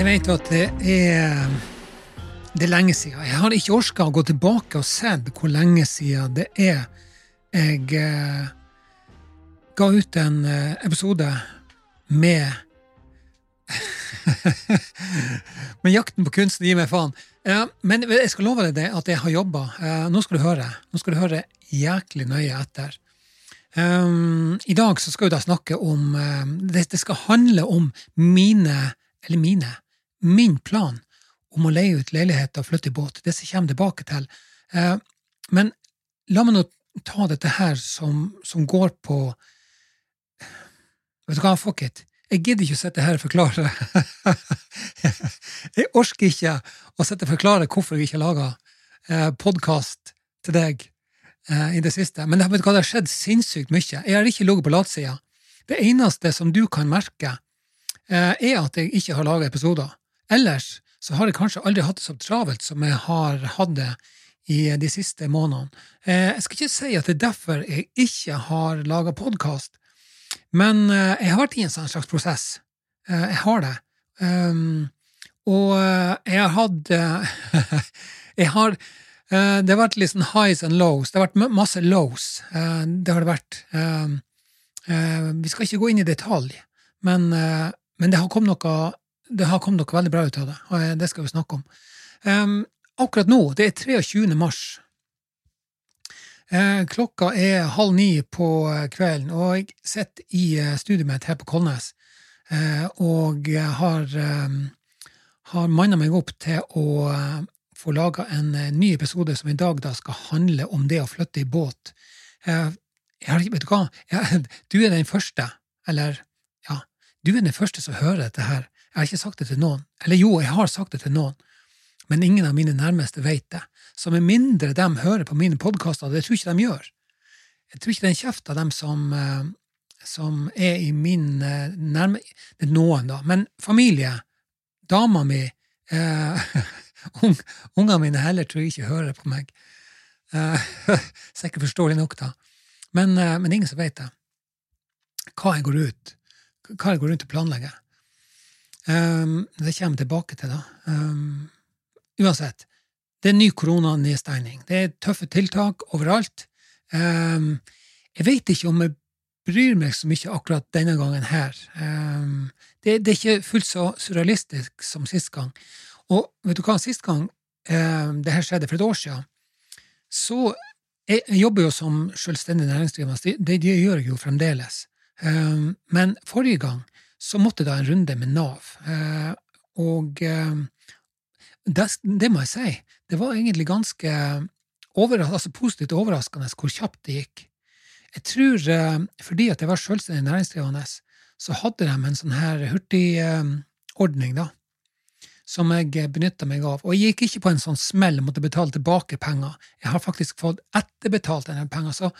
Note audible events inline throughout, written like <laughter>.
Jeg vet at det er, det er lenge siden. Jeg har ikke orka å gå tilbake og se hvor lenge siden det er jeg eh, ga ut en eh, episode med <laughs> Men jakten på kunsten gir meg faen. Ja, men jeg skal love deg at jeg har jobba. Eh, nå skal du høre. Nå skal du høre jæklig nøye etter. Um, I dag så skal jeg da snakke om det, det, skal handle om mine, eller mine, min plan om å leie ut leilighet og flytte i båt. Det som kommer tilbake til. Uh, men la meg nå ta dette her som, som går på Vet du hva, fuck it. Jeg gidder ikke å sitte her og forklare. <laughs> jeg orker ikke å sitte og forklare hvorfor jeg ikke har laga eh, podkast til deg eh, i det siste. Men vet du hva, det har skjedd sinnssykt mye. Jeg har ikke ligget på latsida. Det eneste som du kan merke, eh, er at jeg ikke har laga episoder. Ellers så har jeg kanskje aldri hatt det så travelt som jeg har hatt det i de siste månedene. Eh, jeg skal ikke si at det er derfor jeg ikke har laga podkast, men eh, jeg har vært i en sånn slags prosess. Eh, jeg har det. Um, og jeg har hatt <laughs> Jeg har Det har vært litt sånn highs and lows. Det har vært masse lows. Det har det vært. Um, vi skal ikke gå inn i detalj, men, men det har kommet noe det har kommet noe veldig bra ut av det, og det skal vi snakke om. Um, akkurat nå, det er 23. mars. Uh, klokka er halv ni på kvelden, og jeg sitter i uh, studioet mitt her på Kolnes og har, um, har manna meg opp til å få laga en ny episode som i dag da skal handle om det å flytte i båt. jeg har vet du hva, jeg, <laughs> du er den første, eller ja, du er den første som hører dette her jeg har ikke sagt det til noen. Eller jo, jeg har sagt det til noen, men ingen av mine nærmeste vet det. Så med mindre de hører på mine podkaster, det tror jeg ikke de gjør Jeg tror ikke det er en kjeft av dem som, eh, som er i min eh, nærme... Det er noen, da. Men familie, dama mi, eh, <laughs> ungene mine heller tror jeg ikke hører på meg. Eh, <laughs> Sikkert forståelig nok, da. Men, eh, men ingen som vet det. Hva jeg går ut hva jeg går rundt og planlegger. Um, det kommer jeg tilbake til, da. Um, uansett, det er ny koronanedstengning. Det er tøffe tiltak overalt. Um, jeg vet ikke om jeg bryr meg så mye akkurat denne gangen her. Det, det, er ikke fullt så surrealistisk som sist gang. Og vet du hva, sist gang det her skjedde, for et år siden, så jeg, jeg jobber jo som selvstendig næringsdrivende. Det, det gjør jeg jo fremdeles. Men forrige gang så måtte jeg da en runde med Nav. Eh, og eh, det, det, må jeg si, det var egentlig ganske altså positivt overraskende hvor kjapt det gikk. Jeg tror eh, fordi at jeg var selvstendig næringsdrivende, så hadde de en sånn her hurtigordning, da, som jeg benytta meg av. Og jeg gikk ikke på en sånn smell og måtte betale tilbake penger. Jeg har faktisk fått etterbetalt en del penger, så,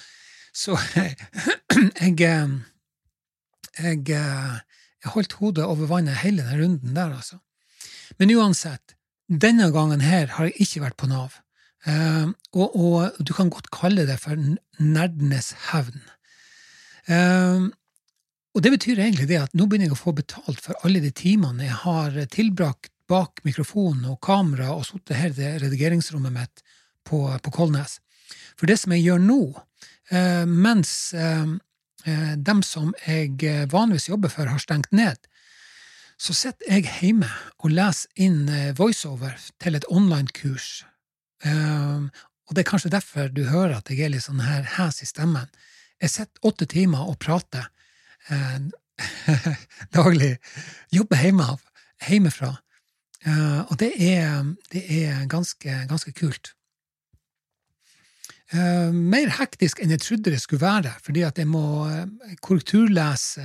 så <laughs> jeg, jeg, jeg jeg holdt hodet over vannet hele den runden der, altså. Men uansett, denne gangen her har jeg ikke vært på Nav. Uh, og, og, du kan godt kalle det for nerdenes hevn. Uh, og det betyr egentlig det at nå begynner jeg å få betalt for alle de timene jeg har tilbrakt bak mikrofonen og kamera og sittet her i redigeringsrommet mitt på, på Kolnes. For det som jeg gjør nå, uh, mens dem som jeg eh, vanligvis jobber for, har stengt ned, så sitter jeg hjemme og leser inn eh, voiceover til et online-kurs. Og det er kanskje derfor du hører at jeg er litt sånn her hes i stemmen. Jeg sitter åtte timer og prater <laughs> daglig. Jobber hjemme hjemmefra. Og det er, det er ganske, ganske kult. Uh, mer hektisk enn jeg trodde det skulle være, fordi at jeg må uh, korrekturlese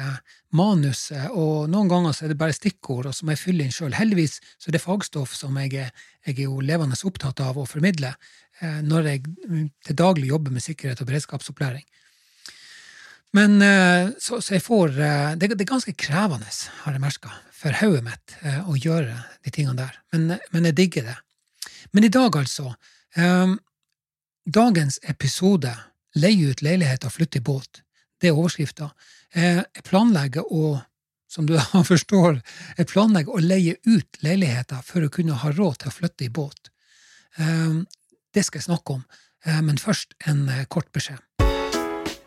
manuset, og noen ganger så er det bare stikkord, og så må jeg fylle inn sjøl. Heldigvis så er det fagstoff som jeg er, jeg er jo levende opptatt av å formidle uh, når jeg mm, til daglig jobber med sikkerhet og beredskapsopplæring. Men så, så, jeg får det, det, er ganske krevende, har jeg merka, for hodet mitt å gjøre de tingene der. Men, men, jeg digger det. Men i dag, altså. Um, Dagens episode Leie ut leilighet og flytte i båt. Det er overskrifta. Eh, jeg planlegger å som du <laughs> forstår, jeg planlegger å leie ut leiligheter for å kunne ha råd til å flytte i båt. Det skal jeg snakke om, men først en kort beskjed.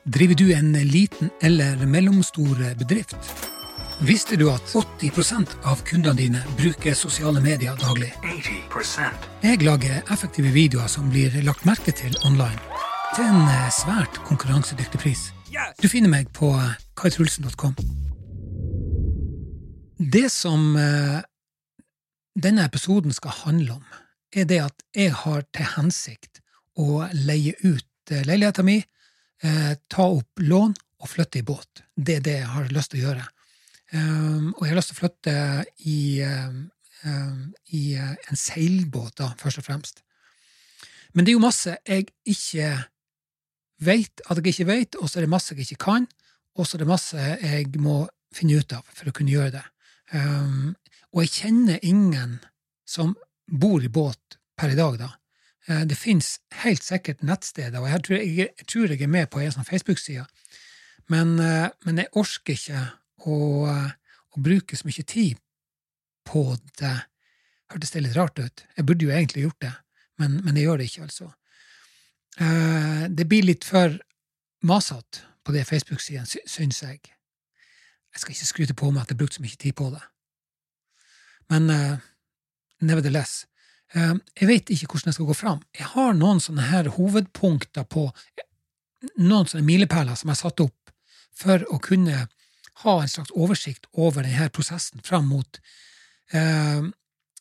Driver du en liten eller mellomstor bedrift? Visste du at 80% av kundene dine bruker sosiale medier daglig? 80%. Jeg lager effektive videoer som blir lagt merke til online, til en eh, svært konkurransedyktig pris. Du finner meg på eh, kaitrulsen.com. Det som eh, denne episoden skal handle om, er det at jeg har til hensikt å leie ut leiligheta mi, ta opp lån og flytte i båt. Det er det jeg har lyst til å gjøre. Um, og jeg har lyst til å flytte i, um, i uh, en seilbåt, da, først og fremst. Men det er jo masse jeg ikke vet at jeg ikke vet, og så er det masse jeg ikke kan, og så er det masse jeg må finne ut av for å kunne gjøre det. Um, og jeg kjenner ingen som bor i båt per i dag, da. Uh, det fins helt sikkert nettsteder, og jeg tror jeg, jeg tror jeg, er med på en sånn Facebook-side, men, uh, men jeg orker ikke og, og bruke så mye tid på det. Hørtes det litt rart ut? Jeg burde jo egentlig gjort det, men, men jeg gjør det ikke, altså. Uh, det blir litt for masete på det Facebook-sidene, syns jeg. Jeg skal ikke skryte på meg at jeg brukte så mye tid på det. Men uh, nevertheless. Uh, jeg vet ikke hvordan jeg skal gå fram. Jeg har noen sånne her hovedpunkter på noen sånne milepæler som jeg har satt opp for å kunne ha en slags oversikt over denne prosessen fram mot eh,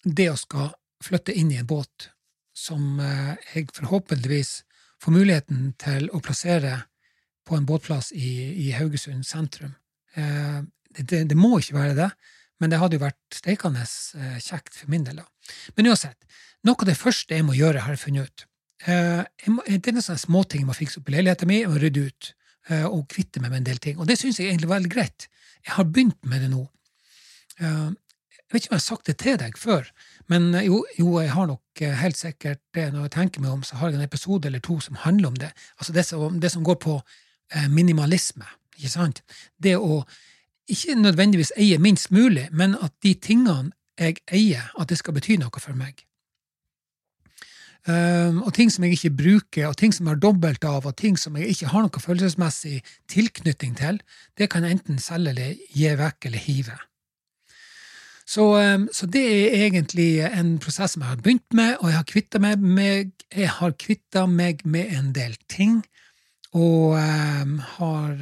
det å skal flytte inn i en båt som eh, jeg forhåpentligvis får muligheten til å plassere på en båtplass i, i Haugesund sentrum. Eh, det, det, må ikke være det, men det hadde jo vært steikende eh, kjekt for min del. da. Men uansett, noe av det første jeg må gjøre, har jeg funnet ut. Eh, jeg må, det er noen småting jeg må fikse opp i leiligheten min, må rydde ut. Eh, og kvitte meg med en del ting. Og det syns jeg egentlig var veldig greit. Jeg har begynt med det nå. Eh, jeg vet ikke om jeg har sagt det til deg før, men eh, jo, jo, jeg har nok helt sikkert det når jeg tenker meg om, så har jeg en episode eller to som handler om det. Altså det som, det som går på minimalisme, ikke sant? Det å ikke nødvendigvis eie minst mulig, men at de tingene jeg eier, at det skal bety noe for meg. Um, og ting som jeg ikke bruker, og ting som jeg har dobbelt av, og ting som jeg ikke har noe følelsesmessig tilknytning til, det kan jeg enten selge eller gi vekk eller hive. Så, um, så, det er egentlig en prosess som jeg har begynt med, og jeg har kvitta meg jeg meg med en del ting, og um, har,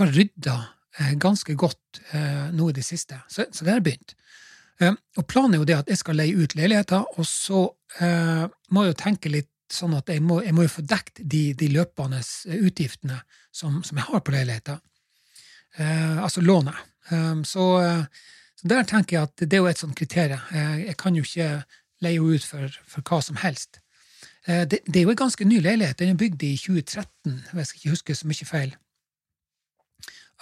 har rydda uh, ganske godt uh, nå i det siste. Så, så det har begynt. Uh, og planen er jo det at jeg skal leie ut leiligheter, og så uh, må jeg jo tenke litt sånn at jeg må, jeg må jo få dekt de, de løpende utgiftene som, som, jeg har på leiligheter. Altså lånet. Så, så, der tenker jeg at det er jo et sånt kriterium. jeg kan jo ikke leie ut for, for hva som helst. Det, det, er jo en ganske ny leilighet. Den er bygd i 2013, hvis jeg ikke husker så mye feil.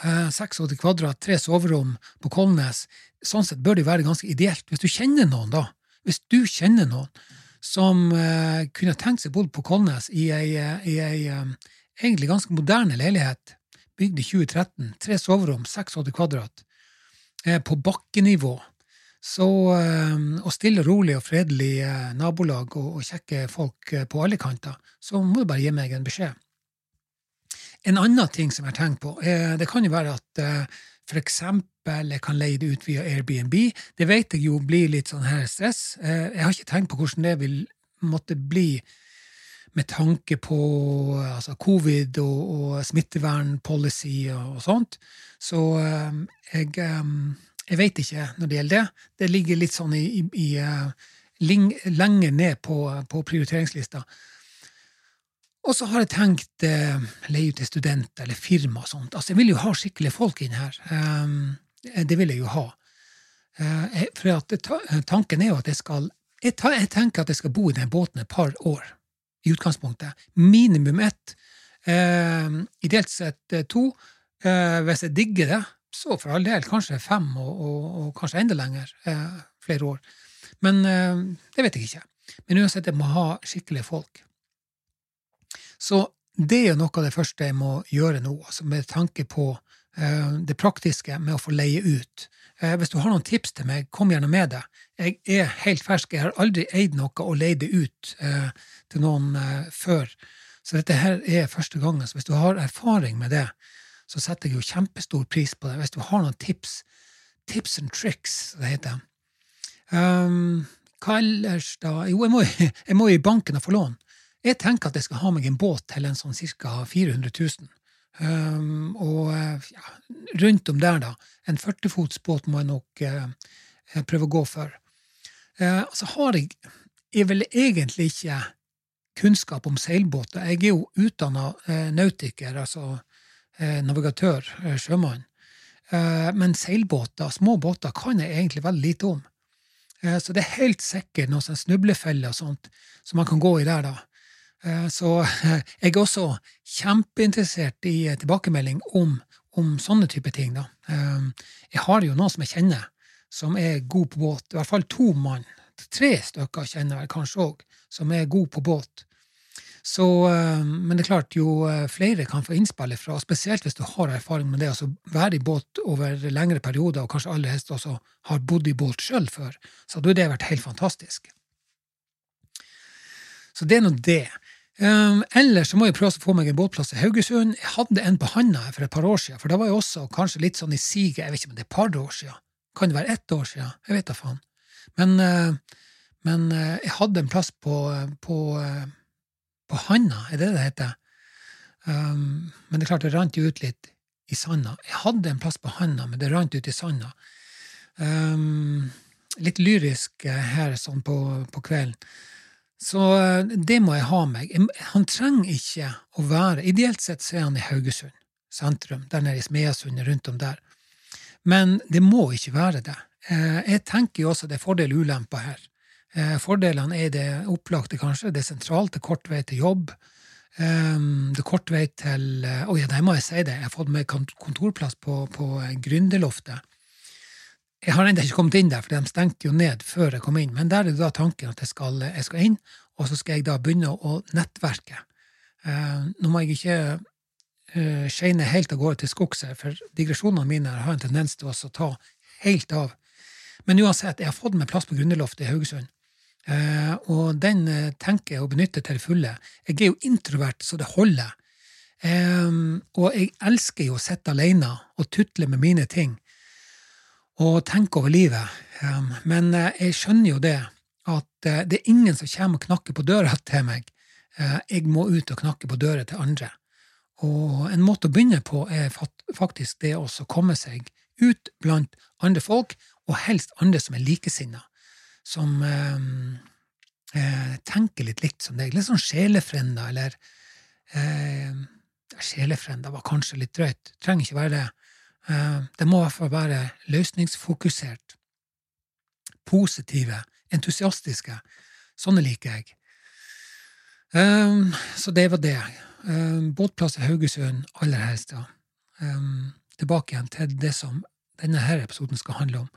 86 kvadrat, tre soverom på Kolnes. Sånn sett bør det være ganske ideelt. Hvis du kjenner noen, da, hvis du kjenner noen som uh, kunne tenkt seg bodd på Kolnes i ei, eh, i ei um, egentlig ganske moderne leilighet, bygd i 2013, tre soverom, 86 kvadrat, uh, på bakkenivå, så, uh, og stille, rolig og fredelig nabolag og, og kjekke folk på alle kanter, så må du bare gi meg en beskjed. En annen ting som jeg har tenkt på, det kan jo være at for eksempel, jeg kan leie det ut via Airbnb. Det vet jeg jo blir litt sånn her stress. Eh, jeg har ikke tenkt på hvordan det vil måtte bli med tanke på altså, covid og, og smittevernpolicy og, sånt. Så eh, jeg, eh, jeg vet ikke når det gjelder det. Det ligger litt sånn i, i, i lenger ned på, på prioriteringslista. Og så har jeg tenkt eh, leie ut til studenter eller firma og sånt. Altså, jeg vil jo ha skikkelige folk inn her. Um, det vil jeg jo ha. Uh, for at, tanken er jo at jeg skal jeg, ta, jeg, tenker at jeg skal bo i den båten et par år, i utgangspunktet. Minimum ett. Uh, ideelt sett uh, to. hvis jeg digger det, så for all del kanskje fem, og, og, og kanskje enda lenger. flere år. Men det vet jeg ikke. Men uansett, jeg må ha skikkelige folk. Så det er noe av det første jeg må gjøre nå, altså med tanke på det praktiske med å få leie ut. Hvis du har noen tips til meg, kom gjerne med det. Jeg er helt fersk, jeg har aldri eid noe og leid det ut til noen før. Så dette her er første gangen. Så hvis du har erfaring med det, så setter jeg jo kjempestor pris på det. Hvis du har noen tips, tips and tricks, det heter. Um, hva ellers, da? Jo, jeg må, <laughs> jeg må i banken og få lån. Jeg tenker at jeg skal ha meg en båt til en sånn ca. 400 000. Um, og ja, rundt om der, da. En 40-fots båt må jeg nok uh, prøve å gå for. Uh, så har jeg, jeg vel egentlig ikke kunnskap om seilbåter. Jeg er jo utdanna uh, nautiker, altså navigatør, sjømann. Men seilbåter, små båter, kan jeg egentlig veldig lite om. Så det er helt sikkert noen sånn snublefeller og sånt som man kan gå i der, da. Eh, så jeg er også kjempeinteressert i eh, tilbakemelding om, om sånne type ting. Da. Eh, jeg har jo noen som jeg kjenner, som er god på båt. I hvert fall to mann. Tre stykker kjenner jeg kanskje òg, som er god på båt. Så, men det er klart, jo flere kan få innspill fra, spesielt hvis du har erfaring med det, altså være i båt over lengre perioder, og kanskje aller helst også har bodd i båt sjøl før, så hadde det vært helt fantastisk. Så det er nå det. Um, ellers så må jeg prøve å få meg en båtplass i Haugesund. Jeg hadde en på handa for et par år siden, for da var jeg også kanskje litt sånn i siget. Jeg vet ikke om det er et par år siden. Kan det være ett år siden? Jeg vet da faen. Men, uh, men uh, jeg hadde en plass på, på, uh, på handa, er det det heter? Um, men det er klart, det rant jo ut litt i sanda. Jeg hadde en plass på handa, men det rant ut i sanda. Um, litt lyrisk her sånn på, på kvelden. Så eh, det må jeg ha meg. Han trenger ikke å være Ideelt sett så er han i Haugesund sentrum, der nede i Smeasundet, rundt om der. Men det må ikke være det. Eh, jeg tenker jo også det er fordel ulemper her. Eh, fordelene er det opplagte, kanskje. Det er sentralt, det er kort vei til jobb. Det er kort vei til Å oh ja, der må jeg si det. Jeg har fått meg kontorplass på, på Gründerloftet. Jeg har ennå ikke kommet inn der, for de stengte jo ned før jeg kom inn. Men der er da tanken at jeg skal, jeg skal inn, og så skal jeg da begynne å nettverke. Uh, nå må jeg ikke uh, skeine helt av gårde til skogs her, for digresjonene mine har en tendens til å ta helt av. Men uansett, jeg har fått meg plass på Grunnerloftet i Haugesund. Uh, og den uh, tenker jeg å benytte til fulle. Jeg er jo introvert så det holder. Um, og jeg elsker jo å sitte alene og tutle med mine ting og tenke over livet. Men eh, jeg skjønner jo det, at eh, det er ingen som kommer og knakker på døra <laughs> til meg. Eh, jeg må ut og knakke på døra til andre. Og en måte å begynne på er faktisk det å komme seg ut blant andre folk, og helst andre som er likesinna, som eh, tenker litt likt som deg. Litt sånn sjelefrender, eller eh, Sjelefrender var kanskje litt drøyt, trenger ikke være det. Eh, det må i hvert fall være løsningsfokusert, positive, entusiastiske. Sånne liker jeg. Um, så det var det. Um, båtplass i Haugesund aller helst, ja. Tilbake igjen til det som denne her episoden skal handle om.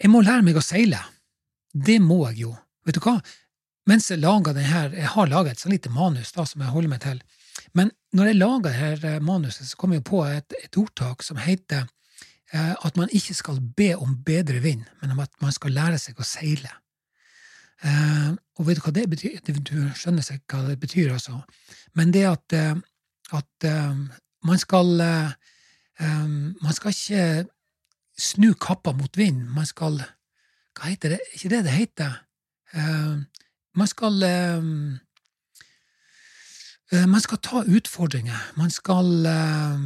Jeg må lære meg å seile. Det må jeg jo. Vet du hva? Mens jeg laga den jeg har laga et sånn lite manus da, som jeg holder meg til, men når jeg laga dette eh, manuset, så kom jeg på et, et ordtak som heter eh, at man ikke skal be om bedre vind, men om at man skal lære seg å seile. Eh, og vet du hva det betyr? Du skjønner seg hva det betyr, altså. Men det at, at man skal Man skal ikke snu kappa mot vind. Man skal Hva heter det? Ikke det det heter? Man skal man skal ta utfordringer. Man skal, eh,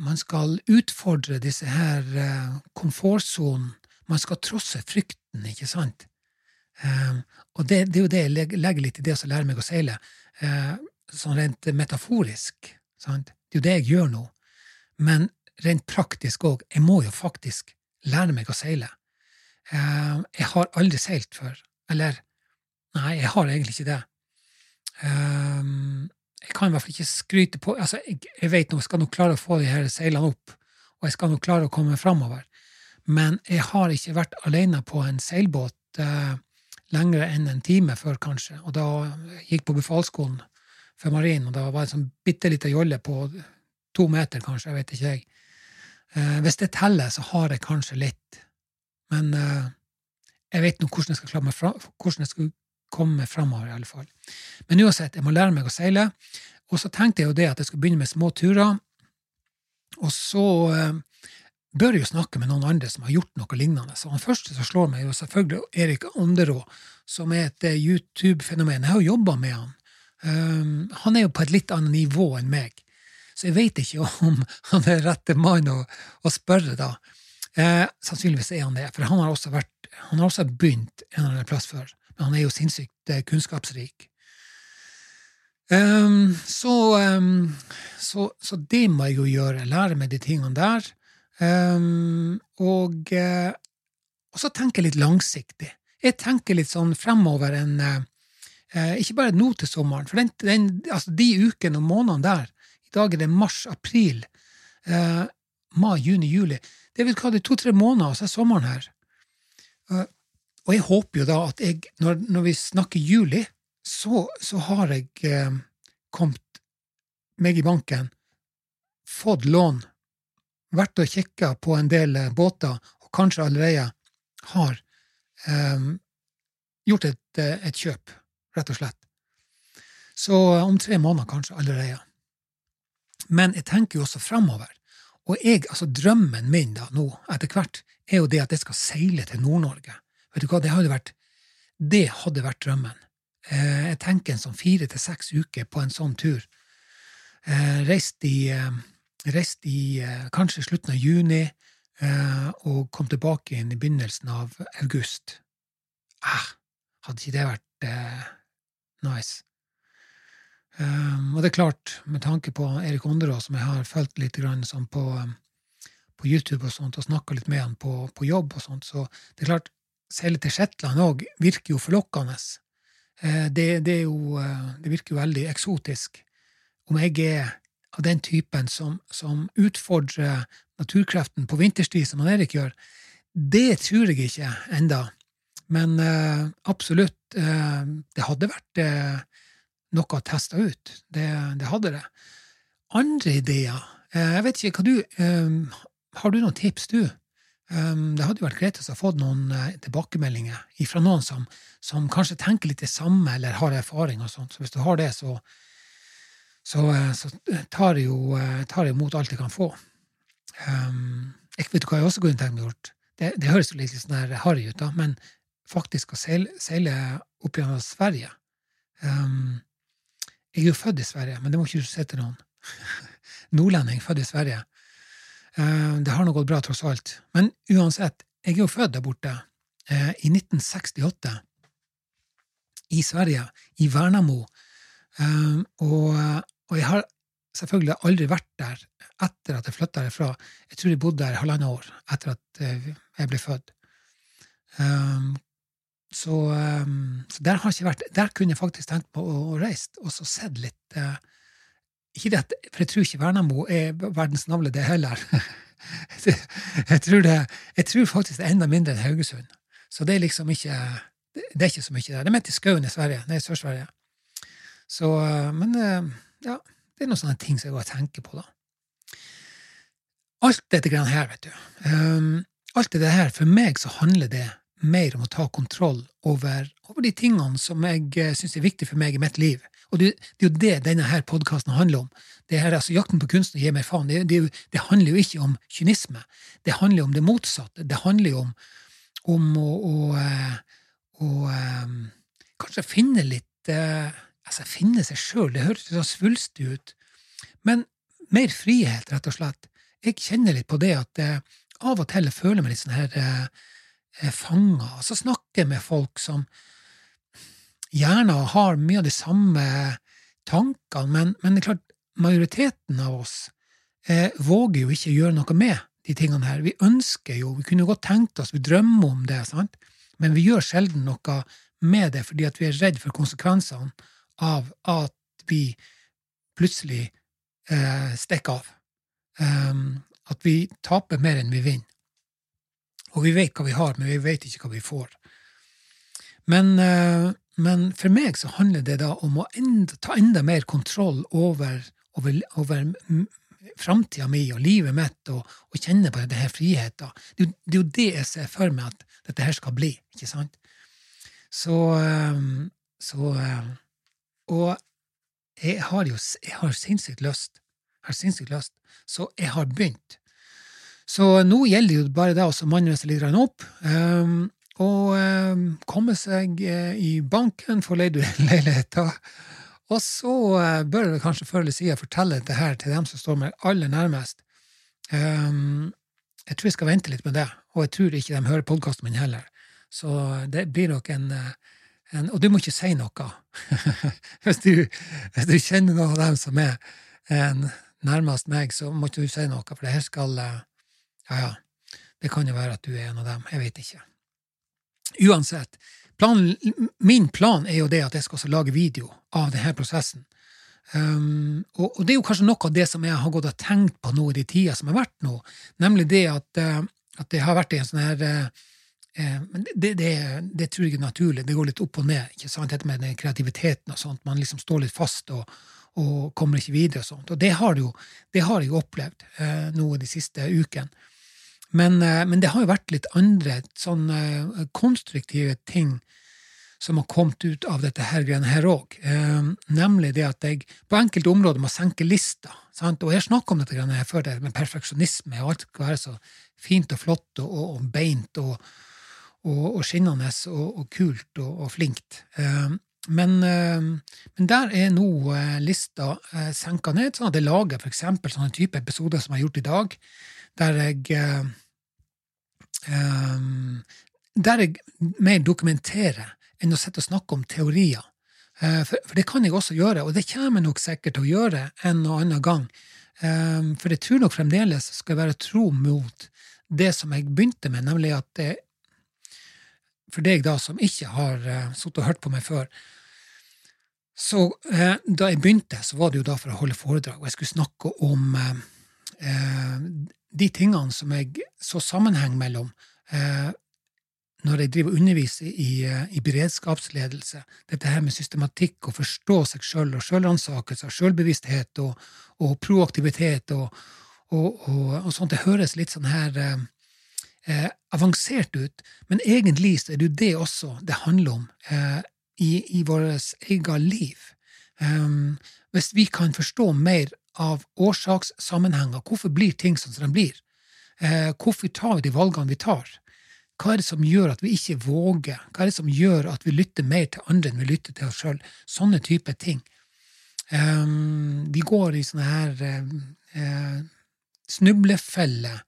man skal utfordre disse her eh, komfortsonen. Man skal trosse frykten, ikke sant? Og det, det, er jo det jeg legger litt i det å lære meg å seile, sånn rent metaforisk. Sant? Det er jo det jeg gjør nå. Men rent praktisk òg. Jeg må jo faktisk lære meg å seile. Jeg har aldri seilt før. Eller, nei, jeg har egentlig ikke det jeg kan i hvert fall ikke skryte på altså, jeg, jeg vet nå, jeg skal nok klare å få de her seilene opp, og jeg skal nok klare å komme framover. Men jeg har ikke vært alene på en seilbåt eh, lenger enn en time før, kanskje. Og da jeg gikk på befalsskolen for marin, og da var det en sånn bitte lita jolle på To meter, kanskje. Jeg vet ikke, jeg. Eh, hvis det teller, så har jeg kanskje litt. Men eh, jeg vet nå hvordan jeg skal, klare meg fra, hvordan jeg skal komme framover, i alle fall. Men uansett, jeg må lære meg å seile. Og så tenkte jeg jo det at jeg skulle begynne med små turer. Og så eh, bør jeg jo snakke med noen andre som har gjort noe lignende. Så han første som slår meg, er jo selvfølgelig Erik Anderå, som er et eh, YouTube-fenomen. Jeg har jo jobba med han. Um, han er jo på et litt annet nivå enn meg, så jeg veit ikke <laughs> om han er rette mann å, å, spørre, da. Eh, sannsynligvis er han det, for han har også, vært, han har også begynt en eller annen plass før. Men han er jo sinnssykt eh, kunnskapsrik. Um, så, um, så, så, det må jeg jo gjøre. Lære meg de tingene der. Um, og, uh, og, så tenke litt langsiktig. Jeg tenker litt sånn fremover en uh, Ikke bare nå til sommeren, for den, den, altså de ukene og månedene der I dag er det mars-april. Uh, mai, juni, juli. Det er vel det er to-tre måneder, så er sommeren her. Og jeg håper jo da at jeg, når, når vi snakker juli, så, så har jeg kommet meg i banken, fått lån vært og kikka på en del eh, båter, og kanskje allerede har eh, gjort et, eh, et, kjøp, rett og slett. Så om tre måneder kanskje allerede. Men jeg tenker jo også framover. Og jeg, altså drømmen min da nå, etter hvert, er jo det at jeg skal seile til Nord-Norge. Vet du hva, det hadde vært, det hadde vært drømmen. Eh, jeg tenker en sånn fire til seks uker på en sånn tur. Eh, reist i eh, reiste i eh, kanskje slutten av juni eh, og kom tilbake igjen i begynnelsen av august. Eh, hadde ikke det vært nice? Um, og det er klart, med tanke på Erik Onderås, som jeg har fulgt litt sånn på, på, YouTube og sånt, og snakka litt med han på, på, jobb og sånt, så det er klart, seile til Shetland òg virker jo forlokkende. Eh, det, det, jo, det virker jo veldig eksotisk. Om jeg er av den typen som, som utfordrer naturkreften på vinterstid, som han Erik gjør, det tror jeg ikke enda. Men uh, absolutt, det hadde vært noe å teste ut. Det, det, hadde det. Andre ideer Jeg vet ikke hva du Har du noen tips, du? Um, det hadde jo vært greit å få noen tilbakemeldinger fra noen som, som, kanskje tenker litt det samme, eller har erfaring og sånt. Så hvis du har det, så så, eh, så tar jeg jo eh, tar jeg imot alt jeg kan få. Um, jeg vet hva jeg også kunne tenkt meg gjort. Det, det, høres jo litt sånn her harry ut, da, men faktisk å seile, seile opp gjennom Sverige um, Jeg er jo født i Sverige, men det må ikke du si til noen. <laughs> Nordlending, født i Sverige. Uh, det har nå gått bra, tross alt. Men uansett, jeg er jo født der borte uh, i 1968 i Sverige, i Vernamo. Um, og og jeg har selvfølgelig aldri vært der etter at jeg flytta derfra. Jeg tror jeg bodde der halvannet år etter at eh, jeg ble født. Så, så, der har jeg ikke vært. Der kunne jeg faktisk tenkt på å, å reise og så sett litt ikke det, For jeg tror ikke Vernamo er verdens navle, det heller. <laughs> jeg, tror det, jeg tror faktisk det er enda mindre enn Haugesund. Så det er liksom ikke det er ikke så mye der. Det er midt i skauen i Sverige. Er Sør-Sverige. Så, uh, men uh, ja, det er noen sånne ting som jeg går og tenker på, da. Alt dette grann her, vet du. Um, alt det her, for meg så handler det mer om å ta kontroll over, over de tingene som jeg uh, syns er viktig for meg i mitt liv. Og det, det, er jo det denne her podkasten handler om. Det her, altså Jakten på kunsten gir meg faen. Det, det, det, handler jo ikke om kynisme. Det handler jo om det motsatte. Det handler jo om, om å, å, å, å um, kanskje finne litt altså, finne seg sjøl. Det høres så svulstig ut. Men mer frihet, rett og slett. Jeg kjenner litt på det at eh, av og til jeg føler meg litt sånn her eh, eh fanga. Så snakker jeg med folk som gjerne har mye av de samme tankene, men, men det er klart, majoriteten av oss eh, våger jo ikke gjøre noe med de tingene her. Vi ønsker jo, vi kunne godt tenkt oss, vi drømmer om det, sant? men vi gjør sjelden noe med det fordi at vi er redd for konsekvensene av at vi plutselig eh, stikker av. Um, at vi taper mer enn vi vinner. Og vi vet hva vi har, men vi vet ikke hva vi får. Men, uh, men for meg så handler det da om å enda, ta enda mer kontroll over, over, over framtida mi og livet mitt og, og kjenne på denne friheten. Det, det, er jo det jeg ser for meg at dette her skal bli. ikke sant? Så, um, så um, Og jeg har jo jeg har sinnssykt lyst. Jeg har sinnssykt lyst. Så jeg har begynt. Så nå gjelder det bare det å manne seg litt opp. Um, og um, komme seg uh, i banken, få leid <laughs> leiligheter. Og så uh, bør jeg kanskje før eller siden fortelle dette her til dem som står meg aller nærmest. Um, jeg tror jeg skal vente litt med det, og jeg tror ikke de hører podkasten min heller. Så det blir nok en, en Og du må ikke si noe. <laughs> hvis, du, hvis, du, kjenner noen av dem som er en, nærmest meg, så må ikke du si noe, for det her skal Ja, ja, det kan jo være at du er en av dem. Jeg vet ikke. Uansett, plan, min plan er jo det at jeg skal lage video av denne prosessen. Um, og, og, det er jo kanskje noe av det som jeg har gått og tenkt på nå i de tida som har vært nå, nemlig det at, uh, at det har vært en sånn her uh, men det, det, det, tror jeg er naturlig. Det går litt opp og ned, ikke sant? dette med den kreativiteten og sånt. Man liksom står litt fast og, og kommer ikke videre og sånt. Og det har, jo, det har jeg jo opplevd nå de siste ukene. Men, men, det har jo vært litt andre sånne konstruktive ting som har kommet ut av dette her greiene her òg. Eh, nemlig det at jeg på enkelte områder må senke lista. Sant? Og jeg snakka om dette greiene her før, det med perfeksjonisme, og alt skal være så fint og flott og, og, og beint og, og, skinnende og, kult og, flinkt. Eh, men, eh, men, der er nå eh, lista eh, senka ned, sånn at jeg lager eksempel sånne type episoder som jeg har gjort i dag, der jeg um, der jeg mer dokumenterer enn å sitte og snakke om teorier. For, for, det kan jeg også gjøre, og det kommer jeg nok sikkert til å gjøre en og annen gang. Um, for jeg tror nok fremdeles skal jeg være tro mot det som jeg begynte med, nemlig at det, for deg da som ikke har uh, sittet og hørt på meg før, så eh, da jeg begynte, så var det jo da for å holde foredrag, og jeg skulle snakke om eh, de tingene som jeg så sammenheng mellom når jeg driver og underviser i, eh, i, beredskapsledelse, dette her med systematikk, og forstå seg sjøl og sjølransakelse, sjølbevissthet og, og, proaktivitet og, og, og, sånt, det høres litt sånn her eh, eh, avansert ut, men egentlig så er det jo det også det handler om eh, i, i vårt eget liv. Um, hvis vi kan forstå mer av årsakssammenhenger, hvorfor blir ting sånn som de blir? Uh, hvorfor tar vi de valgene vi tar? Hva er det som gjør at vi ikke våger? Hva er det som gjør at vi lytter mer til andre enn vi lytter til oss sjøl? Sånne type ting. Um, vi går i sånne her uh, snublefeller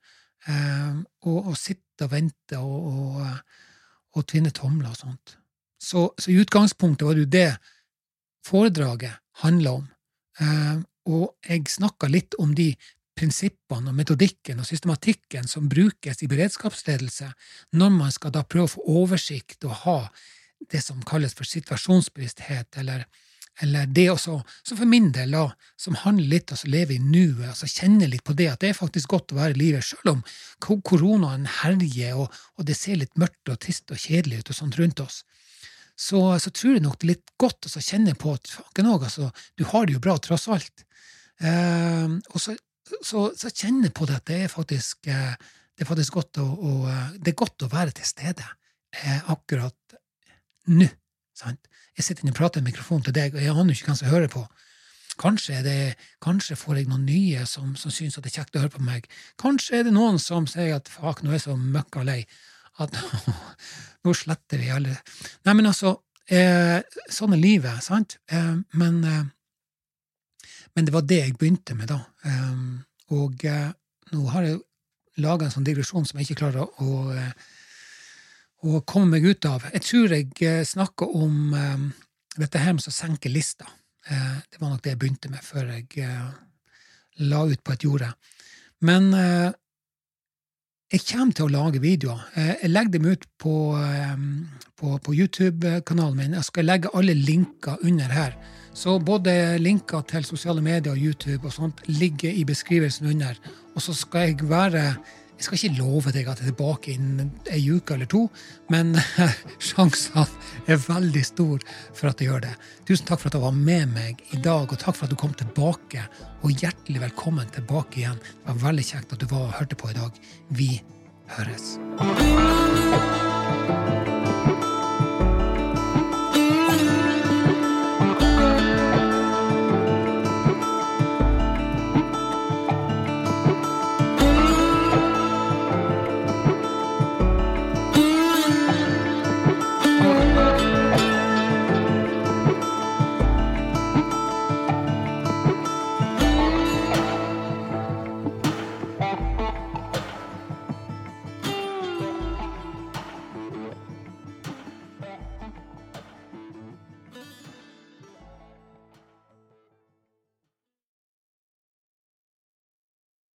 uh, og, og, sitter og venter og, og, og tvinner tomler og sånt. Så, så, i utgangspunktet var det jo det foredraget handla om. Eh, og jeg snakka litt om de prinsippene og metodikken og systematikken som brukes i beredskapsledelse når man skal da prøve å få oversikt og ha det som kalles for situasjonsbevissthet, eller, eller det også, som for min del, da, som handler litt om å leve i nuet, altså kjenne litt på det at det er faktisk godt å være i livet, selv om koronaen herjer og, og, det ser litt mørkt og trist og kjedelig ut og sånt rundt oss. Så, så tror jeg nok det er litt godt å kjenne på at faken òg, altså, du har det jo bra tross alt. Eh, og så så, så kjenne på det at det er faktisk, eh, det er faktisk godt, å, å, eh, det er godt å være til stede eh, akkurat nå. Sant? Jeg sitter inne og prater i mikrofonen til deg, og jeg aner ikke hvem som hører på. Kanskje, det, kanskje, får jeg noen nye som, som syns det er kjekt å høre på meg. Kanskje er det noen som sier at fuck, nå er jeg så møkka lei at <laughs> nå sletter vi alle Nei, men altså, eh, sånn er livet, sant? Eh, men eh, men det var det jeg begynte med, da. Um, og uh, nå har jeg laga en sånn digresjon som jeg ikke klarer å, å, å komme meg ut av. Jeg tror jeg snakker om dette her med å senke lista. det var nok det jeg begynte med før jeg la ut på et jorde. Men jeg kommer til å lage videoer. Jeg legger dem ut på, på, på YouTube-kanalen min. Jeg skal legge alle linker under her. Så både linker til sosiale medier og YouTube og sånt ligger i beskrivelsen under. Og så skal jeg være Jeg skal ikke love deg at jeg er tilbake innen ei uke eller to, men <laughs> sjansene er veldig stor for at jeg gjør det. Tusen takk for at du var med meg i dag, og takk for at du kom tilbake. Og hjertelig velkommen tilbake igjen. Det var veldig kjekt at du var og hørte på i dag. Vi høres.